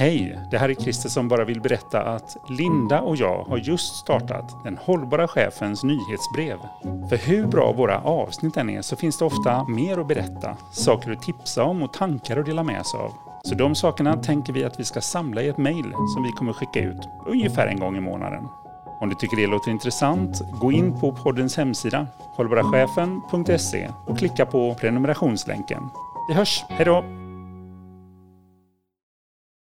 Hej, det här är Christer som bara vill berätta att Linda och jag har just startat Den hållbara chefens nyhetsbrev. För hur bra våra avsnitt än är så finns det ofta mer att berätta, saker att tipsa om och tankar att dela med sig av. Så de sakerna tänker vi att vi ska samla i ett mejl som vi kommer skicka ut ungefär en gång i månaden. Om du tycker det låter intressant, gå in på poddens hemsida, hållbarachefen.se och klicka på prenumerationslänken. Vi hörs, hejdå!